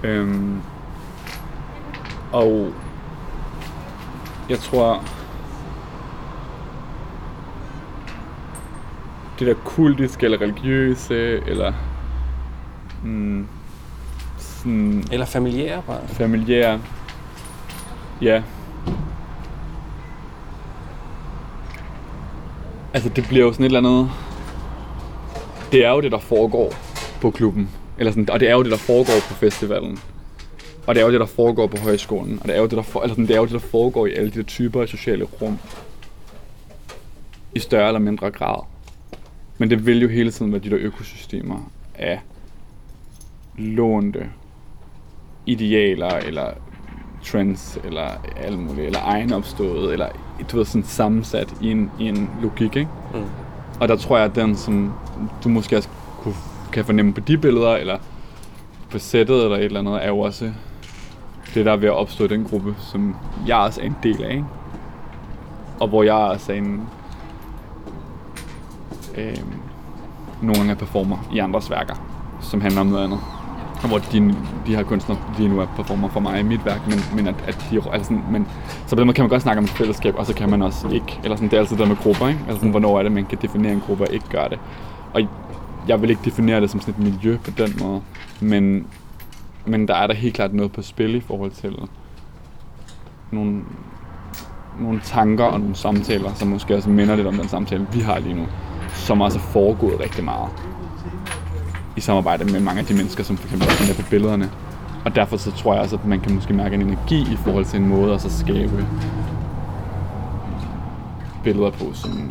Øhm, og jeg tror, det der kultiske eller religiøse, eller mm, sådan Eller familiære bare. familiære, ja. Altså det bliver jo sådan et eller andet, det er jo det, der foregår på klubben, eller sådan, og det er jo det, der foregår på festivalen. Og det er jo det, der foregår på højskolen, og det er jo det, der, for, eller sådan, det er jo det, der foregår i alle de der typer af sociale rum. I større eller mindre grad. Men det vil jo hele tiden være de der økosystemer af lånte idealer eller trends, eller alt muligt, eller egenopstået, eller du ved, sådan sammensat i en, i en logik, ikke? Mm. Og der tror jeg, at den, som du måske også kunne, kan fornemme på de billeder, eller på sættet, eller et eller andet, er jo også det, der er ved at opstå i den gruppe, som jeg også er en del af, ikke? Og hvor jeg også er en... Øh, nogle af performer i andres værker, som handler om noget andet. Og hvor de, de her kunstnere lige nu er performer for mig i mit værk, men, men at, at de, altså sådan, men, så på den måde kan man godt snakke om et fællesskab, og så kan man også ikke, eller sådan, det er altid der med grupper, ikke? Altså sådan, hvornår er det, man kan definere en gruppe og ikke gøre det. Og jeg vil ikke definere det som sådan et miljø på den måde, men, men der er der helt klart noget på spil i forhold til nogle, nogle tanker og nogle samtaler, som måske også minder lidt om den samtale, vi har lige nu, som også er foregået rigtig meget i samarbejde med mange af de mennesker, som for eksempel også er på billederne. Og derfor så tror jeg også, at man kan måske mærke en energi i forhold til en måde at så skabe billeder på, som,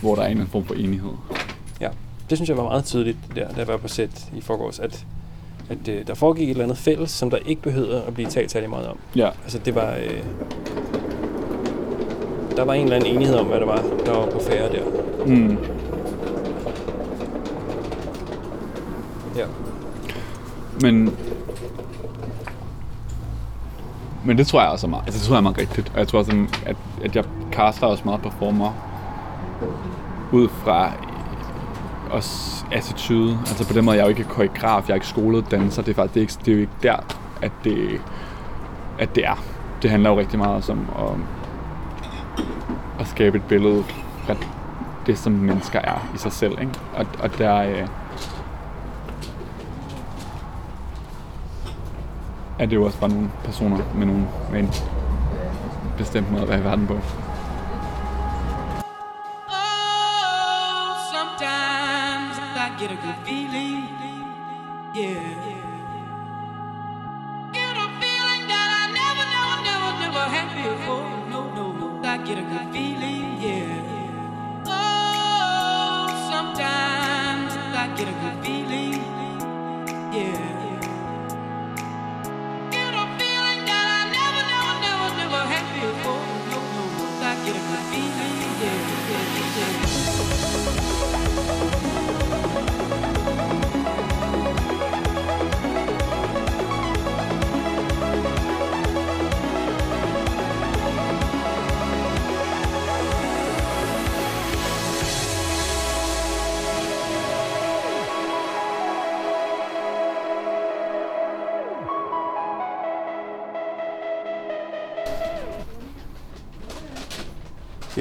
hvor der er en eller anden form for enighed. Ja, det synes jeg var meget tydeligt, der, da jeg var på sæt i forgårs, at, at øh, der foregik et eller andet fælles, som der ikke behøvede at blive talt særlig meget om. Ja, Altså det var... Øh, der var en eller anden enighed om, hvad der var, der var på færre der. mm. Ja. Men, men det tror jeg også er meget, altså det tror jeg er meget rigtigt. Og jeg tror også, at, at jeg caster også meget performer ud fra også attitude. Altså på den måde, jeg er jo ikke koreograf, jeg er ikke skolet danser. Det er faktisk det er ikke, det er jo ikke der, at det, at det er. Det handler jo rigtig meget også om at, at skabe et billede af det, som mennesker er i sig selv. Ikke? Og, og der, øh, er det jo også bare nogle personer med, nogle, med en bestemt måde at være i verden på.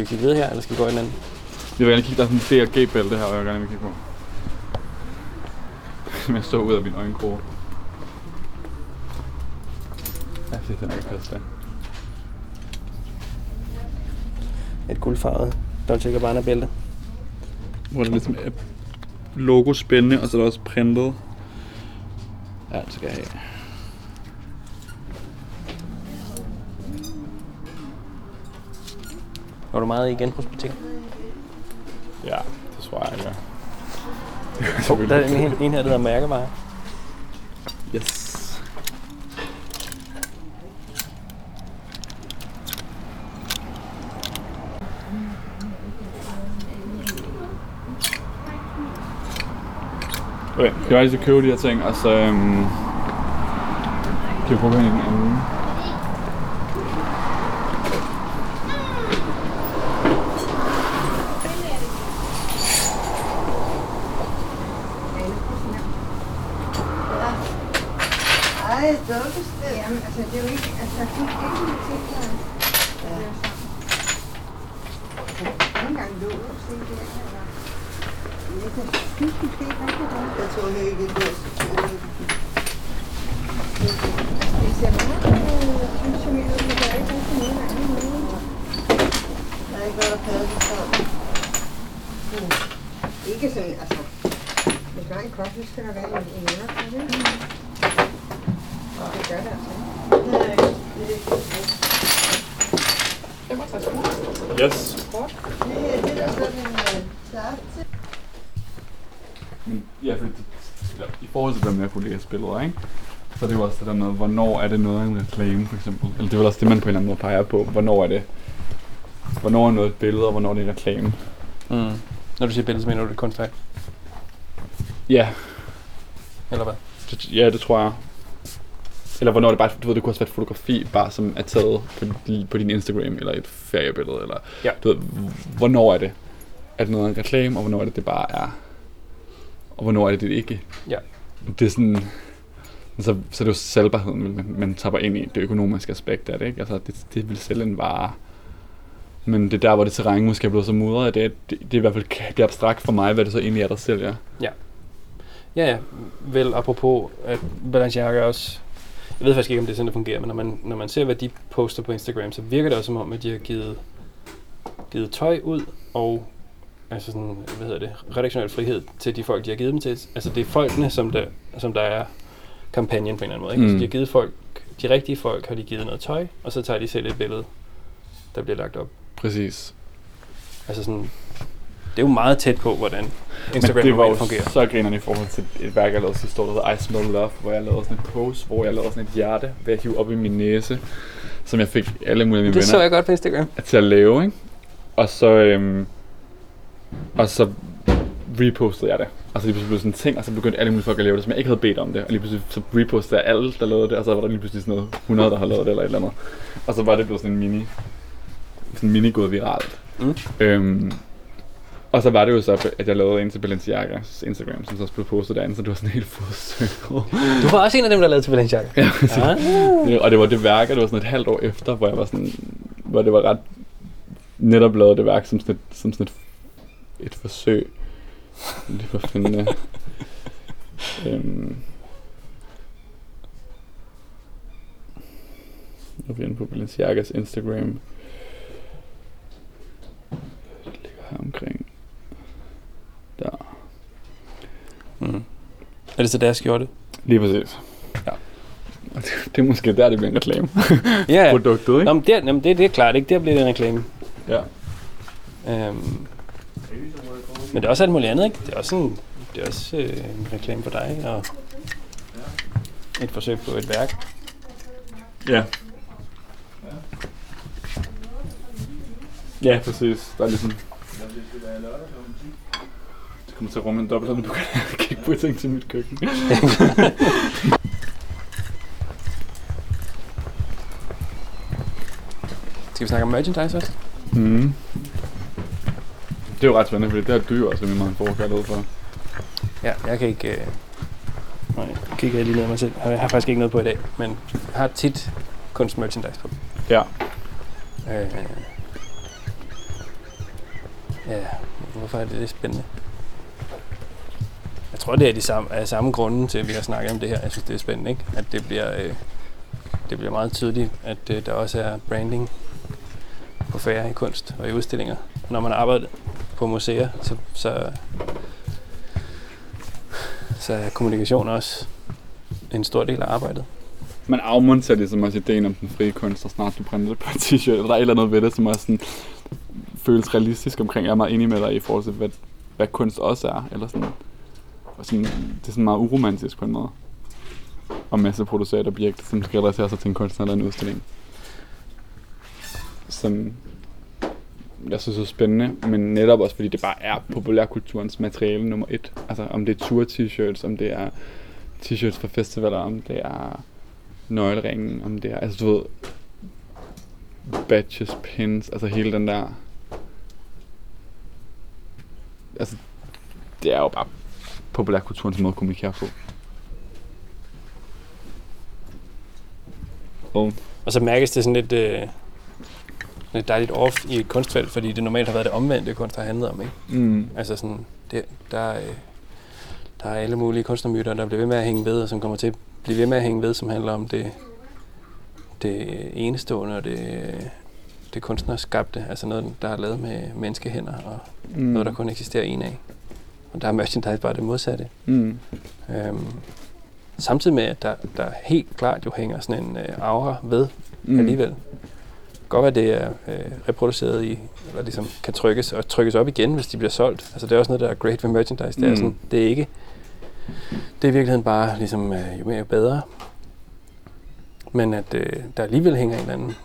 Skal vi kigge videre her, eller skal vi gå i en anden? Jeg vil gerne kigge, der er sådan en DRG-bælte her, og jeg vil gerne vil kigge på. Som jeg så ud af min øjenkroge. Ja, det er ikke passe der. Et guldfarvet Dolce Gabbana bælte. Hvor der ligesom er logo spændende, og så er der også printet. Ja, det skal jeg have. Var du meget i genbrugsbutikker? Ja, det tror jeg, ja. Oh, der er en, en, her, der hedder mærkevarer. Yes. Okay, jeg var lige til at købe de her ting, og så øhm, kan vi prøve en anden. Ej, dukkestil. Jamen, altså, det er jo ikke... Altså, jeg fik ikke en ting, der... Ja. Nogle gange lå du se det her, eller... Jeg tror ikke, det er. Det ser meget funktionelt ud, men der er ikke rigtig noget, der er ikke. Der er ikke noget, der passer Ikke sådan, altså... Hvis der er en kop, så skal der være en, en underkop, ikke? Det gør det altså. Det er ikke. 65 kroner. Yes. Men ja, fordi det, i forhold til, hvem jeg kunne læse billeder, ikke? Så det er jo også det der med, hvornår er det noget af en reklame, for eksempel. Eller det er vel også det, man på en eller anden måde peger på. Hvornår er det? Hvornår er noget et billede, og hvornår er det en reklame? Mm. Når du siger billede, så mener du det kunstværk? Ja. Eller hvad? Det, ja, det tror jeg. Eller hvornår er det bare, du ved, det kunne også være et fotografi, bare som er taget på, på din Instagram, eller et feriebillede, eller Ja. du ved, hvornår er det, er det noget af en reklame, og hvornår er det, det bare er, og hvornår er det, det ikke. Ja. Det er sådan, så, så er det jo salgbarheden, man, man tapper ind i det økonomiske aspekt af det, ikke? Altså, det, det vil sælge en vare. Men det er der, hvor det terræn måske er blevet så mudret, det, det, det er i hvert fald kan blive abstrakt for mig, hvad det så egentlig er, der sælger. Ja, ja. Vel, apropos, at Balenciaga også... Jeg ved faktisk ikke, om det er sådan, det fungerer, men når man, når man ser, hvad de poster på Instagram, så virker det også som om, at de har givet, givet tøj ud, og altså sådan, hvad hedder det, redaktionel frihed til de folk, de har givet dem til. Altså det er folkene, som der, som der er kampagnen på en eller anden måde. Ikke? Mm. Mm. Altså, de har givet folk, de rigtige folk har de givet noget tøj, og så tager de selv et billede, der bliver lagt op. Præcis. Altså sådan, det er jo meget tæt på, hvordan Instagram Men det var jo fungerer. så grinerne i forhold til et værk, jeg lavede sidste år, der hedder I Smell Love, hvor jeg lavede sådan et pose, hvor jeg lavede sådan et hjerte ved at hive op i min næse, som jeg fik alle mulige af mine Det så venner jeg godt på Instagram. til at lave, ikke? Og så, øhm, og så repostede jeg det. Og så lige pludselig blev det sådan en ting, og så begyndte alle mulige folk at lave det, som jeg ikke havde bedt om det. Og lige pludselig så repostede jeg alle, der lavede det, og så var der lige pludselig sådan noget 100, der havde lavet det eller et eller andet. Og så var det blevet sådan en mini, sådan en mini gået viralt. Mm. Øhm, og så var det jo så, at jeg lavede en til Balenciagas Instagram, som så også blev postet derinde, så det var sådan helt fodcirkel. Du var også en af dem, der lavede til Balenciaga. ja. Ah. Ja, og det var det værk, og det var sådan et halvt år efter, hvor jeg var sådan, hvor det var ret netop lavet det værk som sådan et, som sådan et, et forsøg. Det var finde øhm, nu er vi inde på Balenciagas Instagram. Det ligger her omkring. Der. Mm. Er det så deres skjorte? Lige præcis. Ja. Det er måske der, det bliver en reklame. Ja, Produktet, ikke? Nå, men det, jamen, det, det er klart, ikke? Der bliver det en reklame. Ja. Øhm, men det er også alt muligt andet, ikke? Det er også, en, det er også øh, en reklame for dig, og et forsøg på et værk. Ja. Ja, præcis. Der er ligesom... Kommer til at rumme en dobbelt, så du kan kigge på ting til mit køkken. Skal vi snakke om merchandise også? Mm. Det er jo ret spændende, fordi det har du jo også rimelig meget forkærlighed for. Ja, jeg kan ikke... Øh... Nej, kigger jeg lige ned af mig selv. Jeg har faktisk ikke noget på i dag, men jeg har tit kunstmerchandise på. Ja. Øh... Ja, hvorfor er det det spændende? Tror, det er de samme, af samme grunde til, at vi har snakket om det her. Jeg synes, det er spændende, ikke? At det bliver, øh, det bliver meget tydeligt, at øh, der også er branding på færre i kunst og i udstillinger. Når man arbejder på museer, så, så, så er kommunikation også en stor del af arbejdet. Man afmonterer ligesom også ideen om den frie kunst, og snart du printer det på en t-shirt, eller der er et eller andet ved det, som også sådan føles realistisk omkring. Jeg er meget enig med dig i forhold til, hvad, hvad kunst også er. Eller sådan, og sådan, det er sådan meget uromantisk på en måde. Og masseproducere et objekt, som skal relatere sig til en kunstner eller en udstilling. Som jeg synes er spændende, men netop også fordi det bare er populærkulturens materiale nummer et. Altså om det er tour-t-shirts, om det er t-shirts fra festivaler, om det er nøgleringen, om det er, altså du ved, badges, pins, altså hele den der, altså det er jo bare populærkulturens måde at kommunikere på. Og Og så mærkes det sådan lidt, øh, lidt dejligt off i et kunstfelt, fordi det normalt har været det omvendte, kunst har handlet om. Ikke? mm, Altså sådan, det, der, øh, der er alle mulige kunstnermyter, der bliver ved med at hænge ved, og som kommer til at blive ved med at hænge ved, som handler om det, det enestående og det, det kunstnerskabte. Altså noget, der er lavet med menneskehænder, og mm, noget, der kun eksisterer en af. Og der er merchandise bare det modsatte. mm, Øhm, samtidig med, at der, der helt klart jo hænger sådan en øh, aura ved mm, alligevel. Godt være, det er øh, reproduceret i, eller ligesom kan trykkes og trykkes op igen, hvis de bliver solgt. Altså det er også noget, der er great ved merchandise. Det er, Mm. sådan, det er ikke, det er i virkeligheden bare ligesom, øh, jo mere jo bedre. Men at øh, der alligevel hænger en eller anden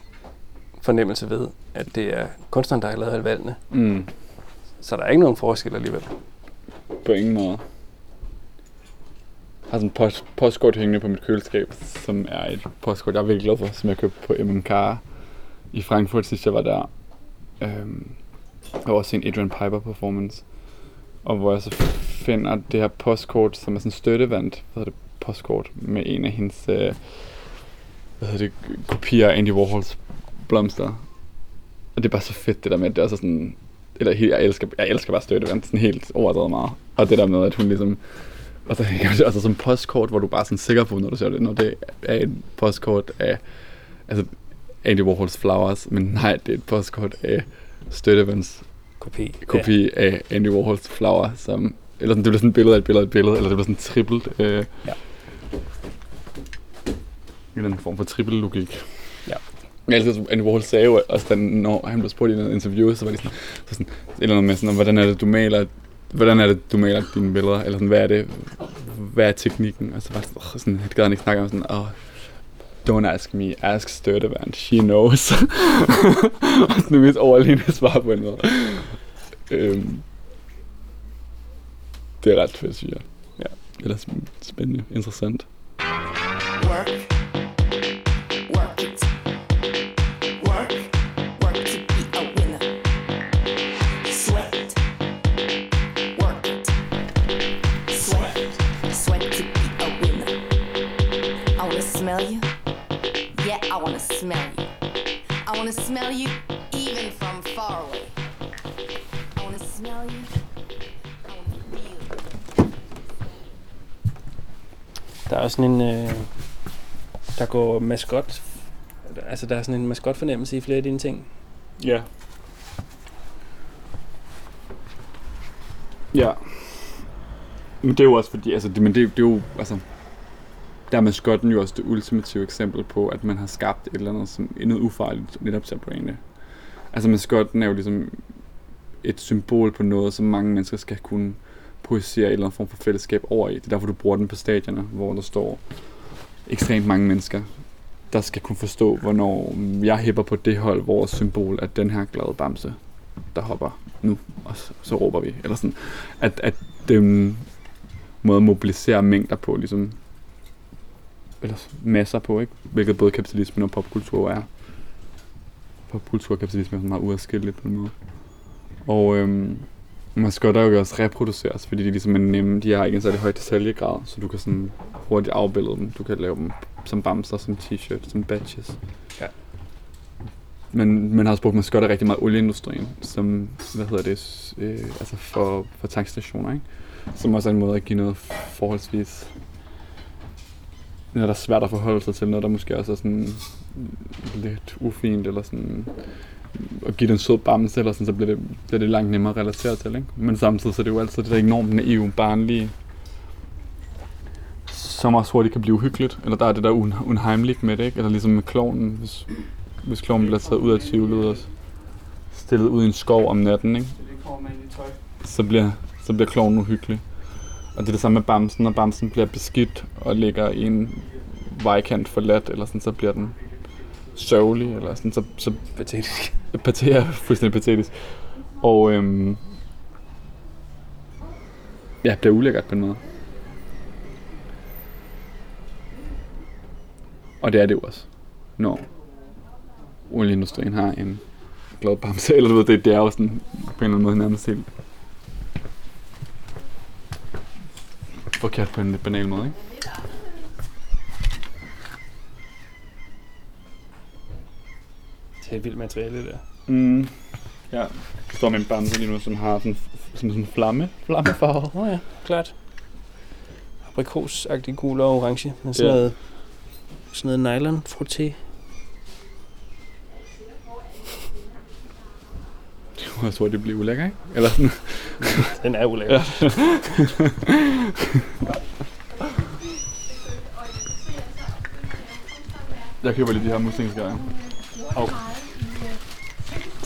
fornemmelse ved, at det er kunstneren, der har lavet valgene. Mm. Så der er ikke nogen forskel alligevel. På ingen måde. Jeg har sådan en post, postkort hængende på mit køleskab, som er et postkort, jeg er virkelig glad for, som jeg købte på MMK i Frankfurt, sidst jeg var der. Øhm, jeg har også en Adrian Piper performance. Og hvor jeg så finder det her postkort, som er sådan støttevandt, hvad hedder det, postkort, med en af hendes, øh, hvad hedder det, kopier af Andy Warhols blomster. Og det er bare så fedt, det der med, at det er så sådan, eller jeg elsker, jeg elsker bare støttevand, sådan helt overdrevet meget. Og det der med, at hun ligesom, og så også som postkort, hvor du bare er sådan sikker på, når du ser det, når det er et postkort af, altså Andy Warhols Flowers, men nej, det er et postkort af Støttevands Kopi. kopi ja. af Andy Warhols Flower, som, eller sådan, det bliver sådan et billede af et billede af et billede, eller det bliver sådan trippelt. Øh, Ja. En eller anden form for trippel logik. Ja. Jeg elsker, at Andy Warhol sagde jo også, da, når han blev spurgt i noget interview, så var det sådan, så sådan et eller andet med sådan, hvordan er det, du maler, hvordan er det, du maler dine billeder, eller sådan, hvad er det, hvad er teknikken, og så var det sådan, åh, sådan det gad han ikke snakke om, sådan, åh, oh, don't ask me, ask Støttevand, she knows. og sådan det mest overlegne svar på en måde. Øhm, det er ret fedt, synes jeg. Ja. Eller spændende, interessant. Work smell you. I wanna smell you even from far away. I wanna smell you. Der er også sådan en... Øh, der går maskot... Altså, der er sådan en maskotfornemmelse i flere af dine ting. Ja. Ja. Men det er jo også fordi, altså, det, men det, det er jo, altså, der er maskotten jo også det ultimative eksempel på, at man har skabt et eller andet, som er noget ufarligt, netop til at brande. Altså maskotten er jo ligesom et symbol på noget, som mange mennesker skal kunne projicere en eller anden form for fællesskab over i. Det er derfor, du bruger den på stadioner, hvor der står ekstremt mange mennesker, der skal kunne forstå, hvornår jeg hæpper på det hold, vores symbol er den her glade bamse, der hopper nu, og så, så råber vi. Eller sådan, at, at den måde at mobilisere mængder på, ligesom, eller masser på, ikke? Hvilket både kapitalismen og popkultur er. Popkultur og kapitalisme er sådan meget uadskilleligt på en måde. Og øhm, maskotter jo også reproduceres, fordi de ligesom er nemme. De har ikke en særlig høj detaljegrad, så du kan sådan hurtigt afbillede dem. Du kan lave dem som bamser, som t-shirt, som badges. Ja. Men man har også brugt maskotter rigtig meget olieindustrien, som, hvad hedder det, øh, altså for, for tankstationer, ikke? Som også er en måde at give noget forholdsvis noget, der er svært at forholde sig til, noget, der måske også er sådan lidt ufint, eller sådan at give den en sød bamse, eller sådan, så bliver det, bliver det langt nemmere at relatere til, ikke? Men samtidig så er det jo altid det der enormt naive, barnlige, som også hurtigt kan blive uhyggeligt. Eller der er det der un- unheimligt med det, ikke? Eller ligesom med klovnen, hvis, hvis klovnen bliver taget ud af tvivlet og stillet ud i en skov om natten, ikke? Så bliver, så bliver klovnen uhyggelig. Og det er det samme med bamsen, når bamsen bliver beskidt og ligger i en vejkant forladt, eller sådan, så bliver den sørgelig, eller sådan, så, så Patetisk. paterer fuldstændig patetisk. Og øhm, ja, det bliver ulækkert på en måde. Og det er det jo også, når olieindustrien har en glad bamse, eller du ved, det, det er jo sådan på en eller anden måde nærmest helt forkert på en lidt banal måde, ikke? Det er vildt materiale, det der. Mm. Ja, jeg står med en bamse lige nu, som har sådan, som sådan en flamme, flammefarve. Nå ja, klart. Aprikosagtig gul og orange. Men sådan Ja. noget, sådan noget nylon frotté. Jeg tror, det bliver ulækker, ikke? Eller sådan. Den er ulækker. Ja. Jeg køber lige de her muslingsgøjer. Og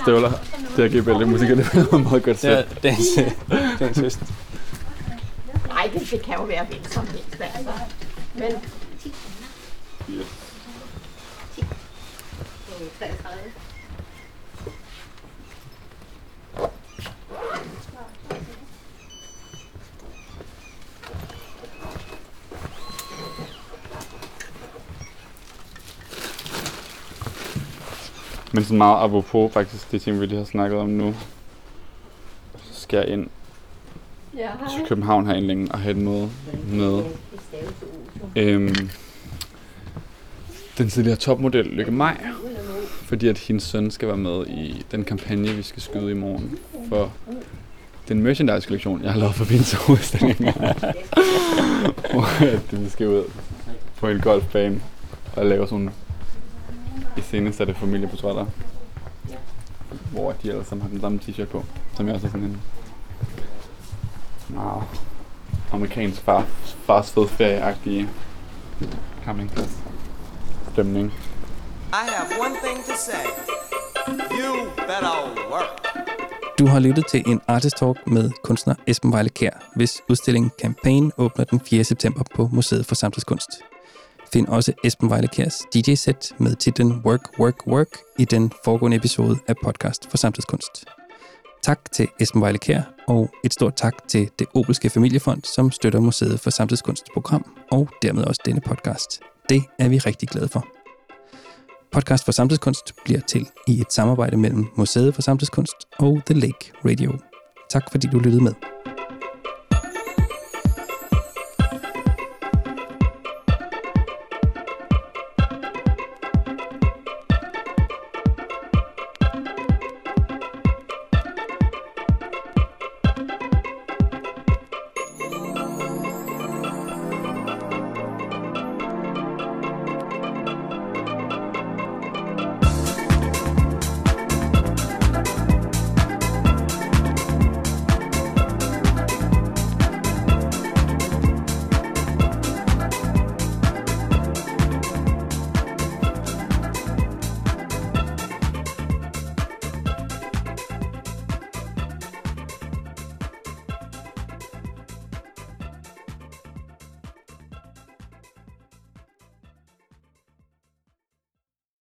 støvler. Det her GBL musiker, det er meget godt Det er sæt. dagens, dagens høst. Nej, det, det kan jo være hvem som helst, altså. Men Men så meget apropos faktisk det ting, vi lige har snakket om nu. Så skal jeg ind Ja, til København her længe og have et møde med øhm, den tidligere topmodel Lykke Maj. Fordi at hendes søn skal være med i den kampagne, vi skal skyde i morgen for den merchandise-kollektion, jeg har lavet for vinterudstillingen. Hvor at vi skal ud på en golfbane og lave sådan nogle iscenesatte familieportrætter. Hvor de alle sammen har den samme t-shirt på, som jeg også har sådan en meget amerikansk far, fars fed ferie-agtige campingplads stemning. I have one thing to say. You better work. Du har lyttet til en Artist Talk med kunstner Esben Vejle Kær, hvis udstilling Campaign åbner den 4. september på Museet for Samtidskunst. Find også Esben Vejle Kærs DJ-sæt med titlen Work, Work, Work i den foregående episode af Podcast for Samtidskunst. Tak til Esben Vejle Kær, og et stort tak til det Obelske Familiefond, som støtter Museet for Samtidskunst program, og dermed også denne podcast. Det er vi rigtig glade for. Podcast for Samtidskunst bliver til i et samarbejde mellem Museet for Samtidskunst og The Lake Radio. Tak fordi du lyttede med.